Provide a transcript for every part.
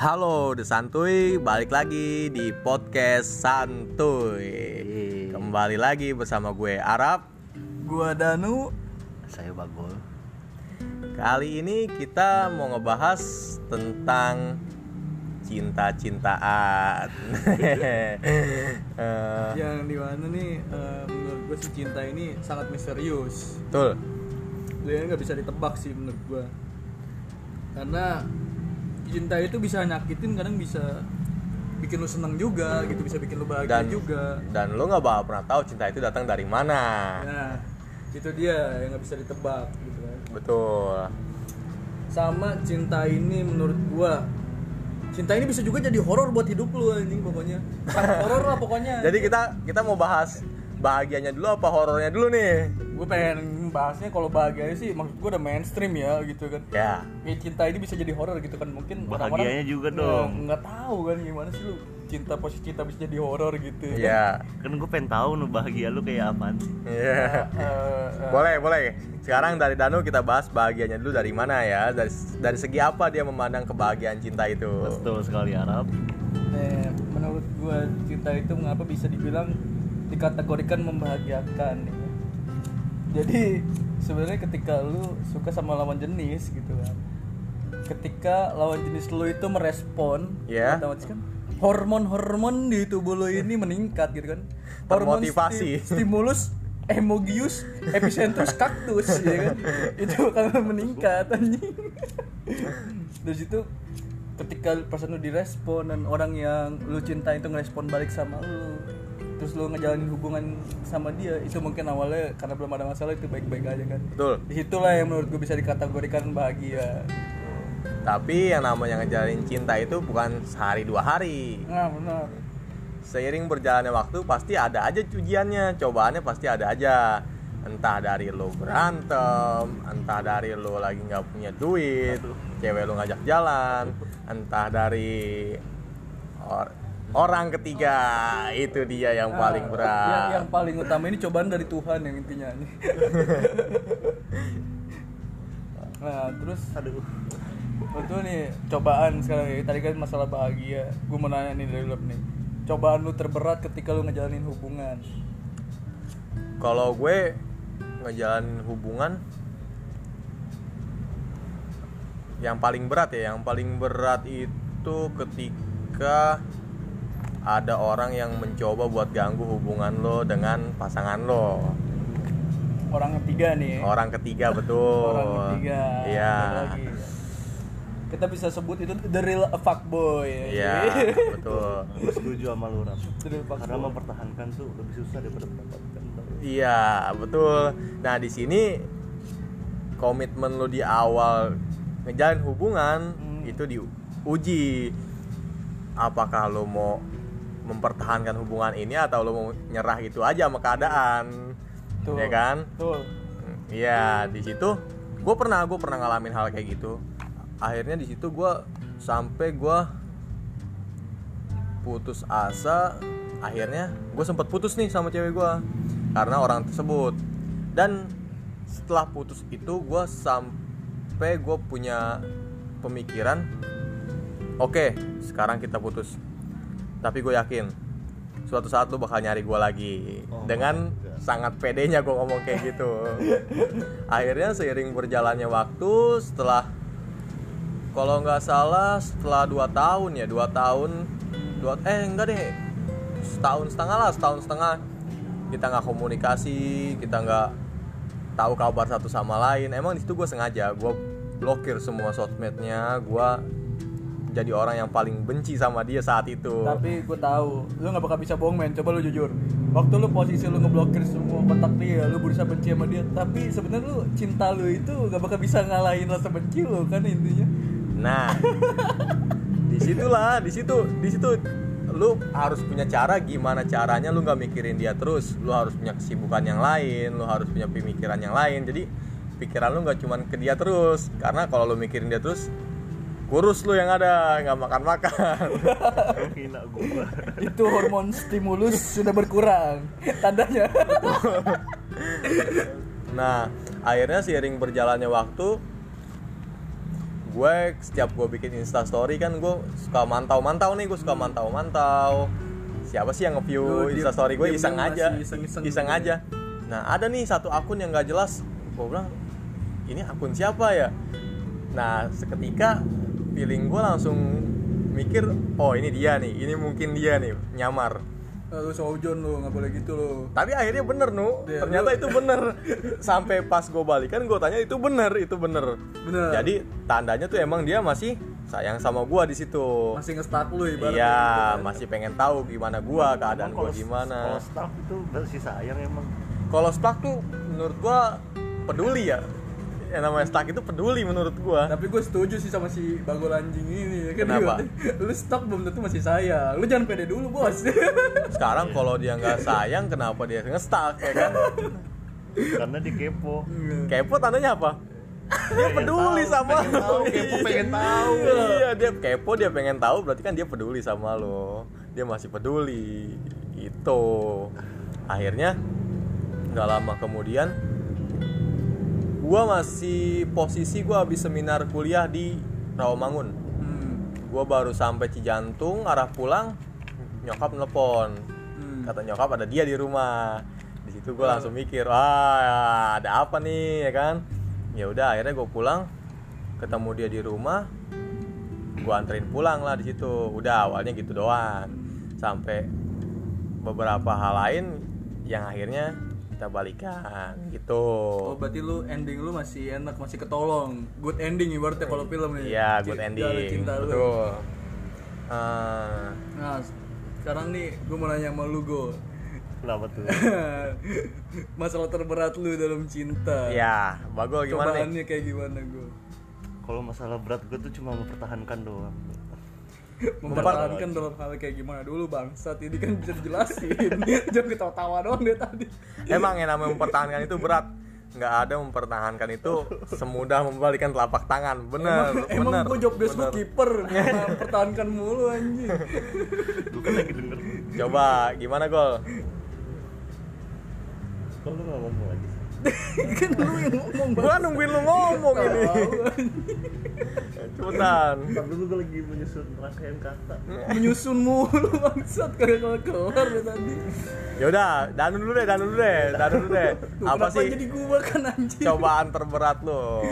Halo The Santuy, balik lagi di podcast Santuy Kembali lagi bersama gue Arab. Gua Danu. Saya Bagol. Kali ini kita mau ngebahas tentang cinta-cintaan. Eh, yang di mana nih? Eh, menurut gue si cinta ini sangat misterius. Betul, Dia nggak bisa ditebak sih menurut gua. Karena cinta itu bisa nyakitin, kadang bisa bikin lu seneng juga gitu, bisa bikin lu bahagia Dan- juga. dan lo nggak bakal pernah tahu cinta itu datang dari mana Nah, itu dia yang nggak bisa ditebak gitu kan. Betul Sama cinta ini menurut gua Cinta ini bisa juga jadi horor buat hidup lu anjing pokoknya. Horor lah pokoknya. Jadi kita kita mau bahas bahagianya dulu apa horornya dulu nih gue pengen bahasnya kalau bahagia sih maksud gue udah mainstream ya gitu kan Ya, ya cinta ini bisa jadi horor gitu kan mungkin Bahagianya juga nggak- dong. nggak tahu kan gimana sih lu cinta posisi cinta bisa jadi horor gitu ya, Kan gue pengen tahu nu bahagia lu kayak apaan sih. ya. Eh, eh, Boleh, boleh. Sekarang dari Danu kita bahas bahagianya dulu dari mana ya? Dari dari segi apa dia memandang kebahagiaan cinta itu? Betul sekali Arab. eh, menurut gue cinta itu mengapa bisa dibilang dikategorikan membahagiakan ya. Jadi sebenarnya ketika lu suka sama lawan jenis gitu kan ketika lawan jenis lu itu merespon Ya. otomatis kan hormon-hormon di tubuh lu ini meningkat gitu kan. Hormon sti- stimulus emogius epicentrus cactus ya kan. Itu akan meningkat anjing. Dari situ ketika perasaan lu direspon dan orang yang lu cinta itu ngerespon balik sama lu terus lu ngejalanin hubungan sama dia itu mungkin awalnya karena belum ada masalah itu baik-baik aja kan Betul. di situlah yang menurut gue bisa dikategorikan bahagia Tapi yang namanya ngejalin cinta itu bukan sehari dua hari. nah benar Seiring berjalannya waktu pasti ada aja ujiannya, cobaannya pasti ada aja. Entah dari lo berantem, entah dari lo lagi nggak punya duit, cewek lo ngajak jalan, entah dari or- orang ketiga itu dia yang paling Ah, berat. yang, yang paling utama ini cobaan dari Tuhan yang intinya nih nah terus Aduh. itu nih cobaan sekarang ya. Tadi kan masalah bahagia. Gue mau nanya nih dari lu nih. Cobaan lu terberat ketika lu ngejalanin hubungan. Kalau gue ngejalanin hubungan yang paling berat ya, yang paling berat itu ketika ada orang yang mencoba buat ganggu hubungan lo dengan pasangan lo. orang ketiga nih Orang ketiga betul. orang ketiga Iya. Kita bisa sebut itu the real fuckboy Iya, betul. Gue setuju sama lu real Karena mempertahankan tuh lebih susah daripada mendapatkan. Iya, betul. Nah, di sini komitmen lo di awal ngejalin hubungan Hmm. itu diuji. Apakah lo mau mempertahankan hubungan ini atau lo mau nyerah gitu aja sama keadaan? Betul. Ya kan? Iya, di situ gue pernah gue pernah ngalamin hal kayak gitu. Akhirnya di situ gue sampai gue putus asa. Akhirnya gue sempat putus nih sama cewek gue karena orang tersebut. Dan setelah putus itu gue sampai gue punya pemikiran, oke sekarang kita putus. Tapi gue yakin suatu saat lu bakal nyari gue lagi. Oh dengan sangat pedenya gue ngomong kayak gitu. Akhirnya seiring berjalannya waktu setelah kalau nggak salah setelah dua tahun ya dua tahun dua eh enggak deh. Setahun setengah lah setahun setengah. Kita nggak komunikasi kita nggak tahu kabar satu sama lain. Emang di situ gue sengaja gue blokir semua sosmednya gue jadi orang yang paling benci sama dia saat itu Tapi gue tahu, lu nggak bakal bisa bohong men. Coba lu jujur. Waktu lu posisi lu ngeblokir semua kontak dia, lu berusaha benci sama dia. Tapi sebenarnya lu cinta lu itu nggak bakal bisa ngalahin rasa benci lu kan intinya. Nah, di situlah, di situ, di situ lu harus punya cara gimana caranya lu nggak mikirin dia terus, lu harus punya kesibukan yang lain, lu harus punya pemikiran yang lain. Jadi pikiran lu nggak cuman ke dia terus, karena kalau lu mikirin dia terus, kurus lu yang ada, nggak makan makan. Itu hormon stimulus sudah berkurang. Tandanya. Nah, akhirnya seiring berjalannya waktu, gue setiap gue bikin insta story kan gue suka mantau mantau nih gue suka mantau mantau siapa sih yang nge-view insta story gue iseng aja. iseng-iseng iseng gitu aja. Nah ada nih satu akun yang nggak jelas. Gue bilang ini akun siapa ya? Nah seketika feeling gue langsung mikir oh ini dia nih ini mungkin dia nih nyamar. Lu saujon lu nggak boleh gitu lu. Tapi akhirnya bener nu. Iya, ternyata lu- itu bener. Sampai pas gue balikan gue tanya itu bener itu bener. Bener. jadi tandanya tuh emang dia masih sayang sama gue di situ. Masih nge-stuck lu ibaratnya iya gitu kan. masih pengen tahu gimana gue keadaan gue gimana. kalau staff itu masih sayang emang? Kalau stuck tuh menurut gue peduli ya yang namanya stuck itu peduli menurut gue tapi gue setuju sih sama si bagol anjing ini. Ya kan Kenapa? Lu stuck belum tentu masih sayang. Lu jangan pede dulu bos. Sekarang kalau dia nggak sayang kenapa dia nge-stuck ya kan? Karena di kepo. Kepo tandanya apa? Dia Pengen peduli tahu, sama pengen tahu, kepo pengen tahu. iya dia kepo dia pengen tahu berarti kan dia peduli sama lo. Dia masih peduli. Itu akhirnya nggak lama kemudian gua masih posisi gua habis seminar kuliah di Rawamangun. Hmm. gua baru sampai Cijantung arah pulang nyokap nelpon. Hmm. kata nyokap ada dia di rumah. Di situ gue langsung mikir wah ada apa nih? Ya kan? Ya udah akhirnya gue pulang ketemu dia di rumah gue anterin pulang lah di situ. Udah awalnya gitu doang. Sampai beberapa hal lain yang akhirnya kita balikan gitu. Oh berarti lu ending lu masih enak, masih ketolong. Good ending ibaratnya kalau film nih iya C- good ending. cinta lu. betul. Eh, Nah sekarang nih gue mau nanya sama lu Go. Kenapa tuh? Masalah terberat lu dalam cinta. Ya bagol gimana nih? Cobaannya kayak gimana Go? kalau masalah berat gue tuh cuma mempertahankan doang Mempertahankan dalam hal kayak gimana dulu bangsat. Ini kan bisa dijelasin. Jangan ketawa-tawa doang dia tadi. Emang yang namanya mempertahankan itu berat. Nggak ada mempertahankan itu semudah membalikan telapak tangan. Bener Emang bener gue job desk kiper. Mempertahankan mulu anjing. Gue kan lagi denger. Coba gimana gol? Kok lu nggak ngomong lagi? Kan lu yang ngomong gua nungguin lu ngomong ini. Cepetan. Ntar dulu gue lagi menyusun rangkaian kata. Menyusun mulu bangsat. Kagak kelar ya tadi. Yaudah danu dulu deh danu dulu deh danu dulu deh. Apa sih? jadi gua kan anjing? Cobaan terberat lo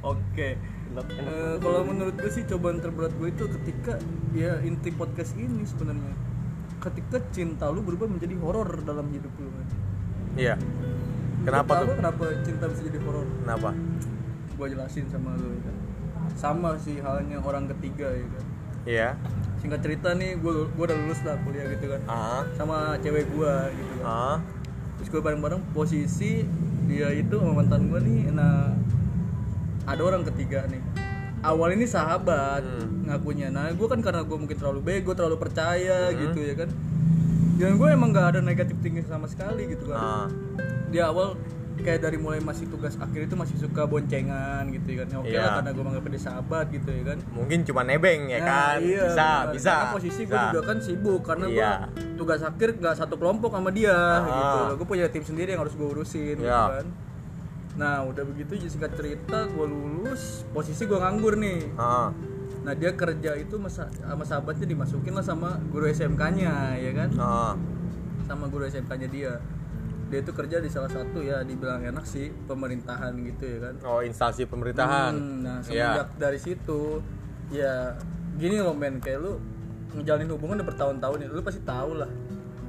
Oke. Eh, kalau menurut gue sih cobaan terberat gue itu ketika ya inti podcast ini sebenarnya. Ketika cinta lu berubah menjadi horor dalam hidup lu. iya kenapa tuh Kenapa cinta bisa jadi horor? kenapa Gua jelasin sama lu ya kan. Sama sih halnya orang ketiga ya kan. iya Singkat cerita nih, gue gua udah lulus lah kuliah gitu kan. ah Sama cewek gua gitu kan. ah Terus gue bareng-bareng posisi dia itu sama mantan gue nih nah ada orang ketiga nih awal ini sahabat Hmm. ngakunya nah gue kan karena gue mungkin terlalu bego terlalu percaya Hmm. gitu ya kan dan gue emang gak ada negatif tinggi sama sekali gitu kan ah di awal kayak dari mulai masih tugas akhir itu masih suka boncengan gitu ya kan ya oke Iya. lah karena gue menganggap dia sahabat gitu ya kan mungkin cuma nebeng ya Nah, kan iya, bisa benar. bisa Karena posisi gue juga kan sibuk karena Iya. gue tugas akhir nggak satu kelompok sama dia Ah. gitu. Gue punya tim sendiri yang harus gue urusin gitu Iya. kan. Nah udah begitu jadi singkat cerita gue lulus posisi gue nganggur nih. ah Nah dia kerja itu sama sahabatnya dimasukin lah sama guru SMK-nya ya kan, ah sama guru SMK-nya dia. Dia itu kerja di salah satu ya dibilang enak sih pemerintahan gitu ya kan. oh instansi pemerintahan Hmm, nah Iya. semenjak dari situ ya gini loh men kayak lu ngejalanin hubungan udah bertahun-tahun ya lu pasti tahu lah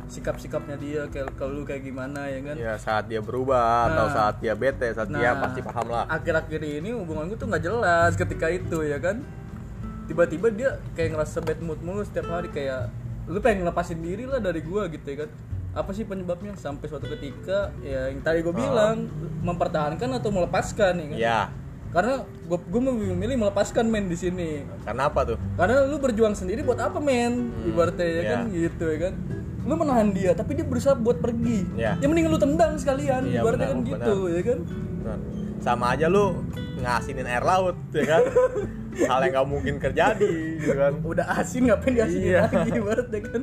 sikap-sikapnya dia kayak ke lu kayak gimana ya kan Ya saat dia berubah atau Nah. saat dia bete, saat dia Nah, pasti paham lah. akhir-akhir ini hubungan gue tuh nggak jelas ketika itu ya kan tiba-tiba dia kayak ngerasa bad mood mulu setiap hari kayak lu pengen ngelepasin diri lah dari gua gitu ya kan apa sih penyebabnya sampai suatu ketika ya yang tadi gue bilang mempertahankan atau melepaskan ya kan Ya, karena gue gue memilih melepaskan men di sini karena apa tuh? karena lu berjuang sendiri buat apa men ibaratnya ya iya. kan gitu ya kan lu menahan dia tapi dia berusaha buat pergi Iya. ya mending lu tendang sekalian Iya, ibaratnya benar, kan gitu ya kan Nah, Sama aja lu ngasinin air laut, ya kan? Hal yang nggak mungkin terjadi, gitu kan? udah asin ngapain diasinin Iya. lagi ibaratnya kan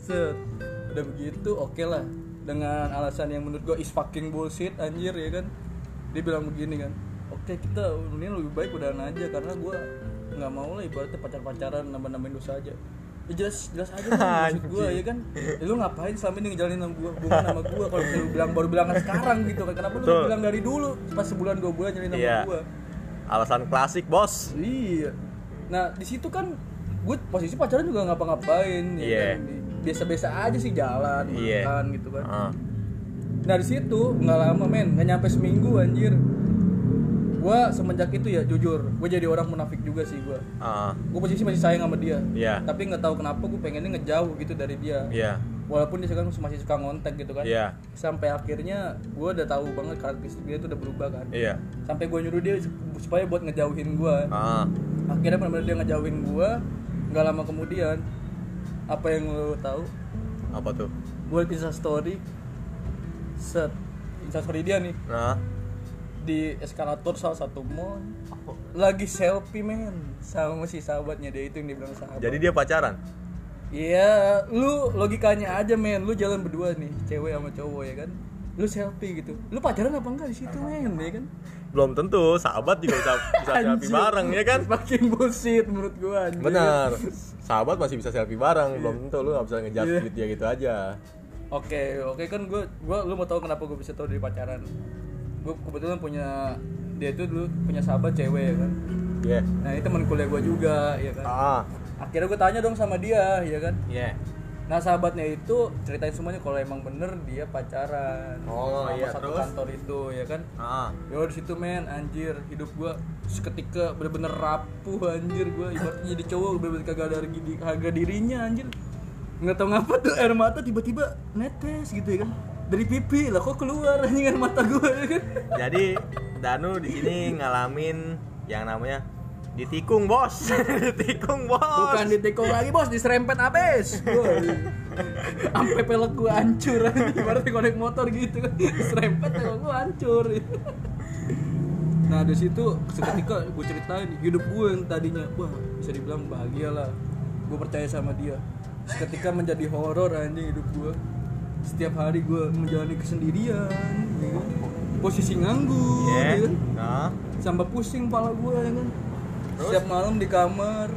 set udah begitu oke lah dengan alasan yang menurut gue is fucking bullshit anjir ya kan dia bilang begini kan oke kita ini lebih baik udahan aja karena gue nggak mau lah ibaratnya pacar-pacaran nambah-nambahin dosa aja ya jelas jelas aja kan maksud gue ya kan ya, lu ngapain selama ini ngejalanin sama gue hubungan sama gue kalau misalnya lu bilang baru bilang sekarang gitu kan kenapa lu bilang dari dulu pas sebulan dua bulan jalanin sama Iya. gue alasan klasik bos Iya. Nah di situ kan gue posisi pacaran juga ngapa-ngapain. ya Iya. kan. Biasa-biasa aja sih jalan, Iya. makan gitu kan. Ah. Nah di situ nggak lama men, nggak nyampe seminggu anjir. Gue semenjak itu ya jujur, gue jadi orang munafik juga sih gue. Ah. Gue posisi masih sayang sama dia. Iya. Tapi nggak tahu kenapa gue pengennya ngejauh gitu dari dia. Iya. Walaupun dia sekarang masih suka ngontek gitu kan. Iya. Sampai akhirnya gue udah tahu banget karakteristik dia itu udah berubah kan. Iya. Sampai gue nyuruh dia supaya buat ngejauhin gue Ah. akhirnya benar-benar dia ngejauhin gua nggak lama kemudian apa yang lo tahu? Apa tuh? buat insta story set insta story dia nih. Nah. di eskalator salah satu mall. Lagi selfie men. Sama si sahabatnya dia itu yang dibilang sahabat. Jadi dia pacaran. iya lu logikanya aja men. Lu jalan berdua nih cewek sama cowok ya kan? Lu selfie gitu. Lu pacaran apa enggak di situ men ya kan Belum tentu, sahabat juga bisa bisa selfie bareng ya kan? makin bullshit menurut gua anjir. Benar. Sahabat masih bisa selfie bareng, belum tentu lu nggak bisa ngejudge Iya. dia gitu aja. Oke, oke kan gue gua lu mau tahu kenapa gue bisa tahu dari pacaran. Gue kebetulan punya dia itu dulu punya sahabat cewek ya kan. Iya. Nah, ini teman kuliah gue juga ya kan. Ah. Akhirnya gue tanya dong sama dia ya kan. Iya. Nah, sahabatnya itu ceritain semuanya kalau emang bener dia pacaran Oh, sama iya, satu terus? kantor itu ya kan. Ah. Yo di situ men anjir hidup gua seketika bener-bener rapuh anjir gua ibaratnya jadi cowok bener-bener kagak ada harga, harga dirinya anjir nggak tahu ngapa tuh air mata tiba-tiba netes gitu ya kan dari pipi lah kok keluar anjing air mata gua ya kan Jadi Danu di sini ngalamin yang namanya ditikung bos, ditikung bos. bukan ditikung lagi bos. Diserempet abis sampai pelek gua hancur. Ibaratnya konek motor gitu. Kan serempet pelek gua hancur. Nah dari situ seketika gue ceritain hidup gue yang tadinya wah bisa dibilang bahagia lah. Gue percaya sama dia. Seketika menjadi horor anjing hidup gue setiap hari gue menjalani kesendirian ya kan? posisi nganggur Iya. ya kan? Nah. sampai pusing pala gue ya kan Terus? setiap malam di kamar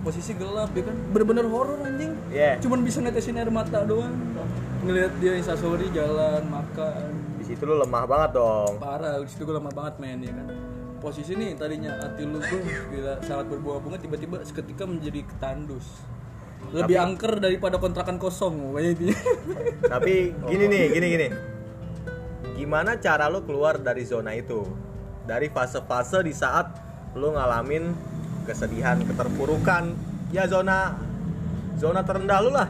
posisi gelap ya kan bener-bener horor anjing Iya. cuman bisa netesin air mata doang ngelihat dia instastory jalan makan Di situ lu lemah banget dong. parah di situ gue lama banget main ya kan posisi nih tadinya hati lu tuh gila sangat berbunga-bunga tiba-tiba seketika menjadi ketandus lebih angker daripada kontrakan kosong intinya Tapi gini nih, gini gini. Gimana cara lu keluar dari zona itu? Dari fase-fase di saat lu ngalamin kesedihan, keterpurukan, ya zona zona terendah lu lah.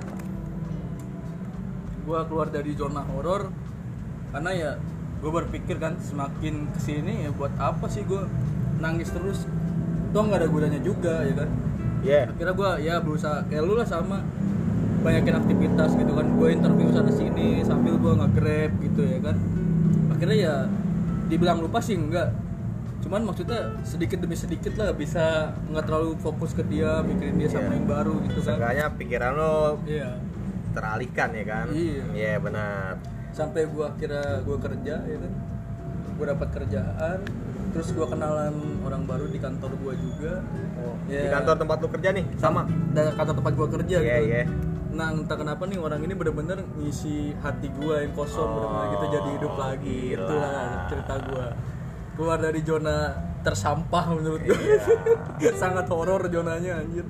gue keluar dari zona horor karena ya gue berpikir kan semakin ke sini ya buat apa sih gue nangis terus? Toh nggak ada gunanya juga ya kan? Iya. akhirnya gue ya berusaha kayak lu lah sama banyakin aktivitas gitu kan. Gue interview sana sini sambil gue nge-grab gitu ya kan? Akhirnya ya dibilang lupa sih enggak cuman maksudnya sedikit demi sedikit lah bisa nggak terlalu fokus ke dia mikirin dia sama Iya. yang baru gitu kan Seenggaknya pikiran lu iya teralihkan ya kan? Iya. Iya benar. sampai gue akhirnya gue kerja ya kan gue dapat kerjaan terus gue kenalan orang baru di kantor gue juga Di Ya. kantor tempat lu kerja nih sama. dari kantor tempat gue kerja Iya, gitu iya. nah entah kenapa nih orang ini bener-bener ngisi hati gue yang kosong Oh, bener-bener gitu jadi hidup lagi gila. itulah cerita gue keluar dari zona tersampah menurut gue Iya. sangat horor zonanya anjir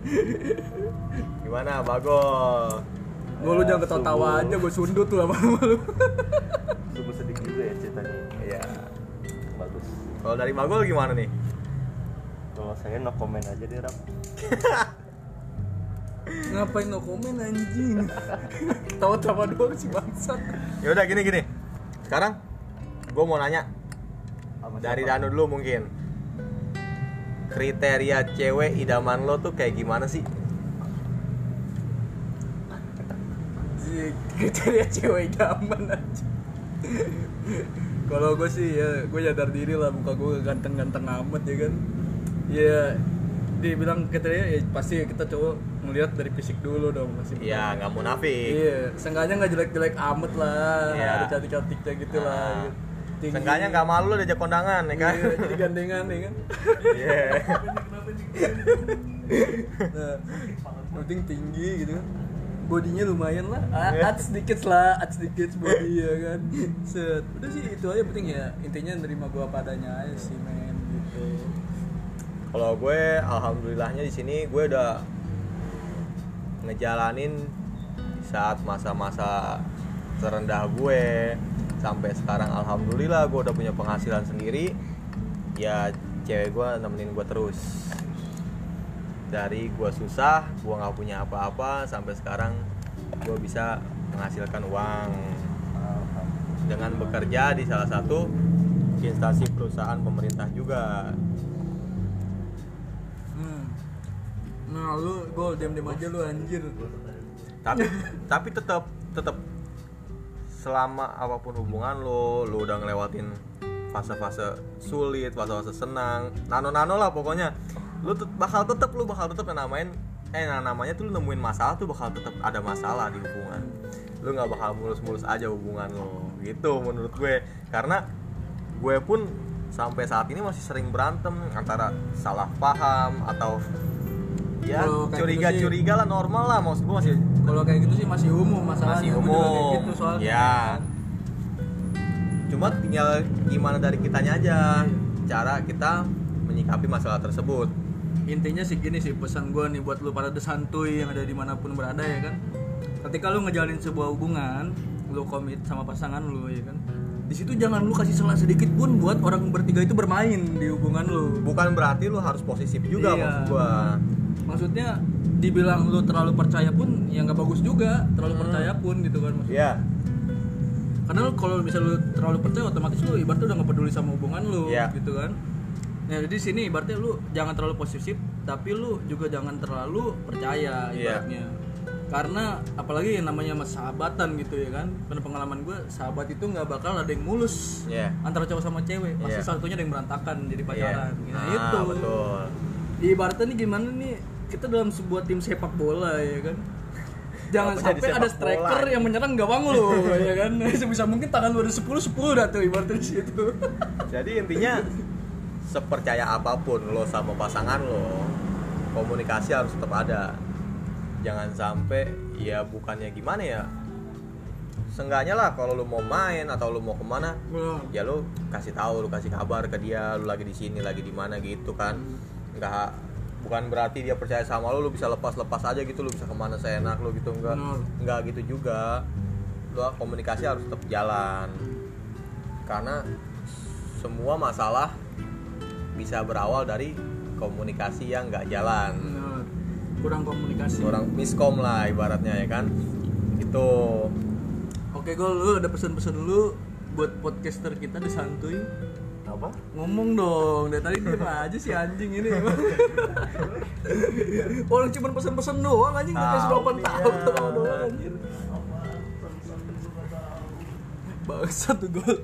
Gimana, Bagol? gue lu jangan ketawa aja gue sundut tuh sama lu Sungguh sedih juga ya ceritanya. Iya. Bagus. Kalau dari Bagol gimana nih? Kalau saya no comment aja deh, Rap. ngapain no komen anjing tawa-tawa doang si bangsat Ya udah gini gini. Sekarang gue mau nanya Sama dari siapa? Danu dulu mungkin. Kriteria cewek idaman lo tuh kayak gimana sih? Iya, kriteria cewek idaman aja kalau gue sih ya gue sadar diri lah muka gue ganteng-ganteng amat ya kan ya dibilang kriteria ya pasti kita cowok ngelihat dari fisik dulu dong masih Ya nggak munafik. iya seenggaknya nggak jelek-jelek amat lah Iya. ada cantik-cantiknya gitu lah Ah. gitu. Seenggaknya nggak malu lo diajak kondangan ya kan? Iya, jadi gandengan ya kan? Iya. Nah, penting tinggi gitu kan? Bodinya lumayan lah. Ah, at sedikit lah at sedikit body ya kan? Set. Udah sih itu aja penting ya. Intinya nerima gua padanya aja sih men gitu. Kalau gue alhamdulillahnya di sini gue udah ngejalanin saat masa-masa terendah gue sampai sekarang alhamdulillah gue udah punya penghasilan sendiri. Ya cewek gue nemenin gue terus. Dari gue susah gue nggak punya apa-apa sampai sekarang gue bisa menghasilkan uang. Dengan bekerja di salah satu instansi perusahaan pemerintah juga. Hmm. nah lu gol diam diam aja lu anjir. Tapi tapi tetap tetap selama apa pun hubungan lo lo udah ngelewatin fase-fase sulit fase-fase senang nano-nano lah pokoknya. Lu tet- bakal tetap lu bakal tetap namain eh nah, namanya tuh lu nemuin masalah tuh bakal tetap ada masalah di hubungan. Lu nggak bakal mulus-mulus aja hubungan lo gitu menurut gue. Karena gue pun sampai saat ini masih sering berantem antara salah paham atau ya kayak gitu curiga-curiga lah normal lah maksud gue masih kalau kayak gitu sih masih umum masalahnya masih umum. gitu soalnya. Ya. Cuma tinggal gimana dari kitanya aja cara kita menyikapi masalah tersebut. Intinya sih gini sih pesan gue nih buat lu para desantuy yang ada di mana pun berada ya kan? Ketika lu ngejalanin sebuah hubungan lu komit sama pasangan lu ya kan di situ jangan lu kasih salah sedikit pun buat orang bertiga itu bermain di hubungan lu bukan berarti lu harus posesif juga Iya. maksud gua maksudnya dibilang lu terlalu percaya pun ya nggak bagus juga terlalu Hmm. percaya pun gitu kan maksudnya ya karena kalau misalnya lu terlalu percaya otomatis lu ibaratnya udah nggak peduli sama hubungan lu Iya. gitu kan nah jadi sini ibaratnya lu jangan terlalu posesif tapi lu juga jangan terlalu percaya Iya. ibaratnya karena apalagi yang namanya mas sahabatan gitu ya kan. Pada pengalaman gue sahabat itu nggak bakal ada yang mulus Iya. antara cowok sama cewek. Pasti Iya. satunya ada yang berantakan jadi pacaran. Iya. nah, Ah, itu. betul. Ibaratnya nih gimana nih kita dalam sebuah tim sepak bola ya kan. Jangan Apa sampai ada striker bola? yang menyerang gawang lu ya kan. Sebisa mungkin tangan lu ada 10 10 dah tuh ibaratnya di situ. Jadi intinya sepercaya apa pun lo sama pasangan lo komunikasi harus tetap ada jangan sampai ya bukannya gimana ya Seenggaknya lah kalau lu mau main atau lu mau ke mana ya lu kasih tahu lu kasih kabar ke dia lu lagi di sini lagi di mana gitu kan. Nggak bukan berarti dia percaya sama lu lu bisa lepas lepas aja gitu lu bisa ke mana seenak lu gitu enggak Benar. nggak gitu juga. Lu komunikasi harus tetap jalan. Karena semua masalah bisa berawal dari komunikasi yang nggak jalan. Benar. Kurang komunikasi. Orang miskom lah ibaratnya ya kan? Itu oke gue lu ada pesan-pesan dulu buat podcaster kita di santuy? Apa? Ngomong dong dari tadi diem aja si anjing ini orang cuma pesan-pesan doang anjing udah kayak Tahu seropan dia. tahu tahu doang anjir. Bangsa tuh gol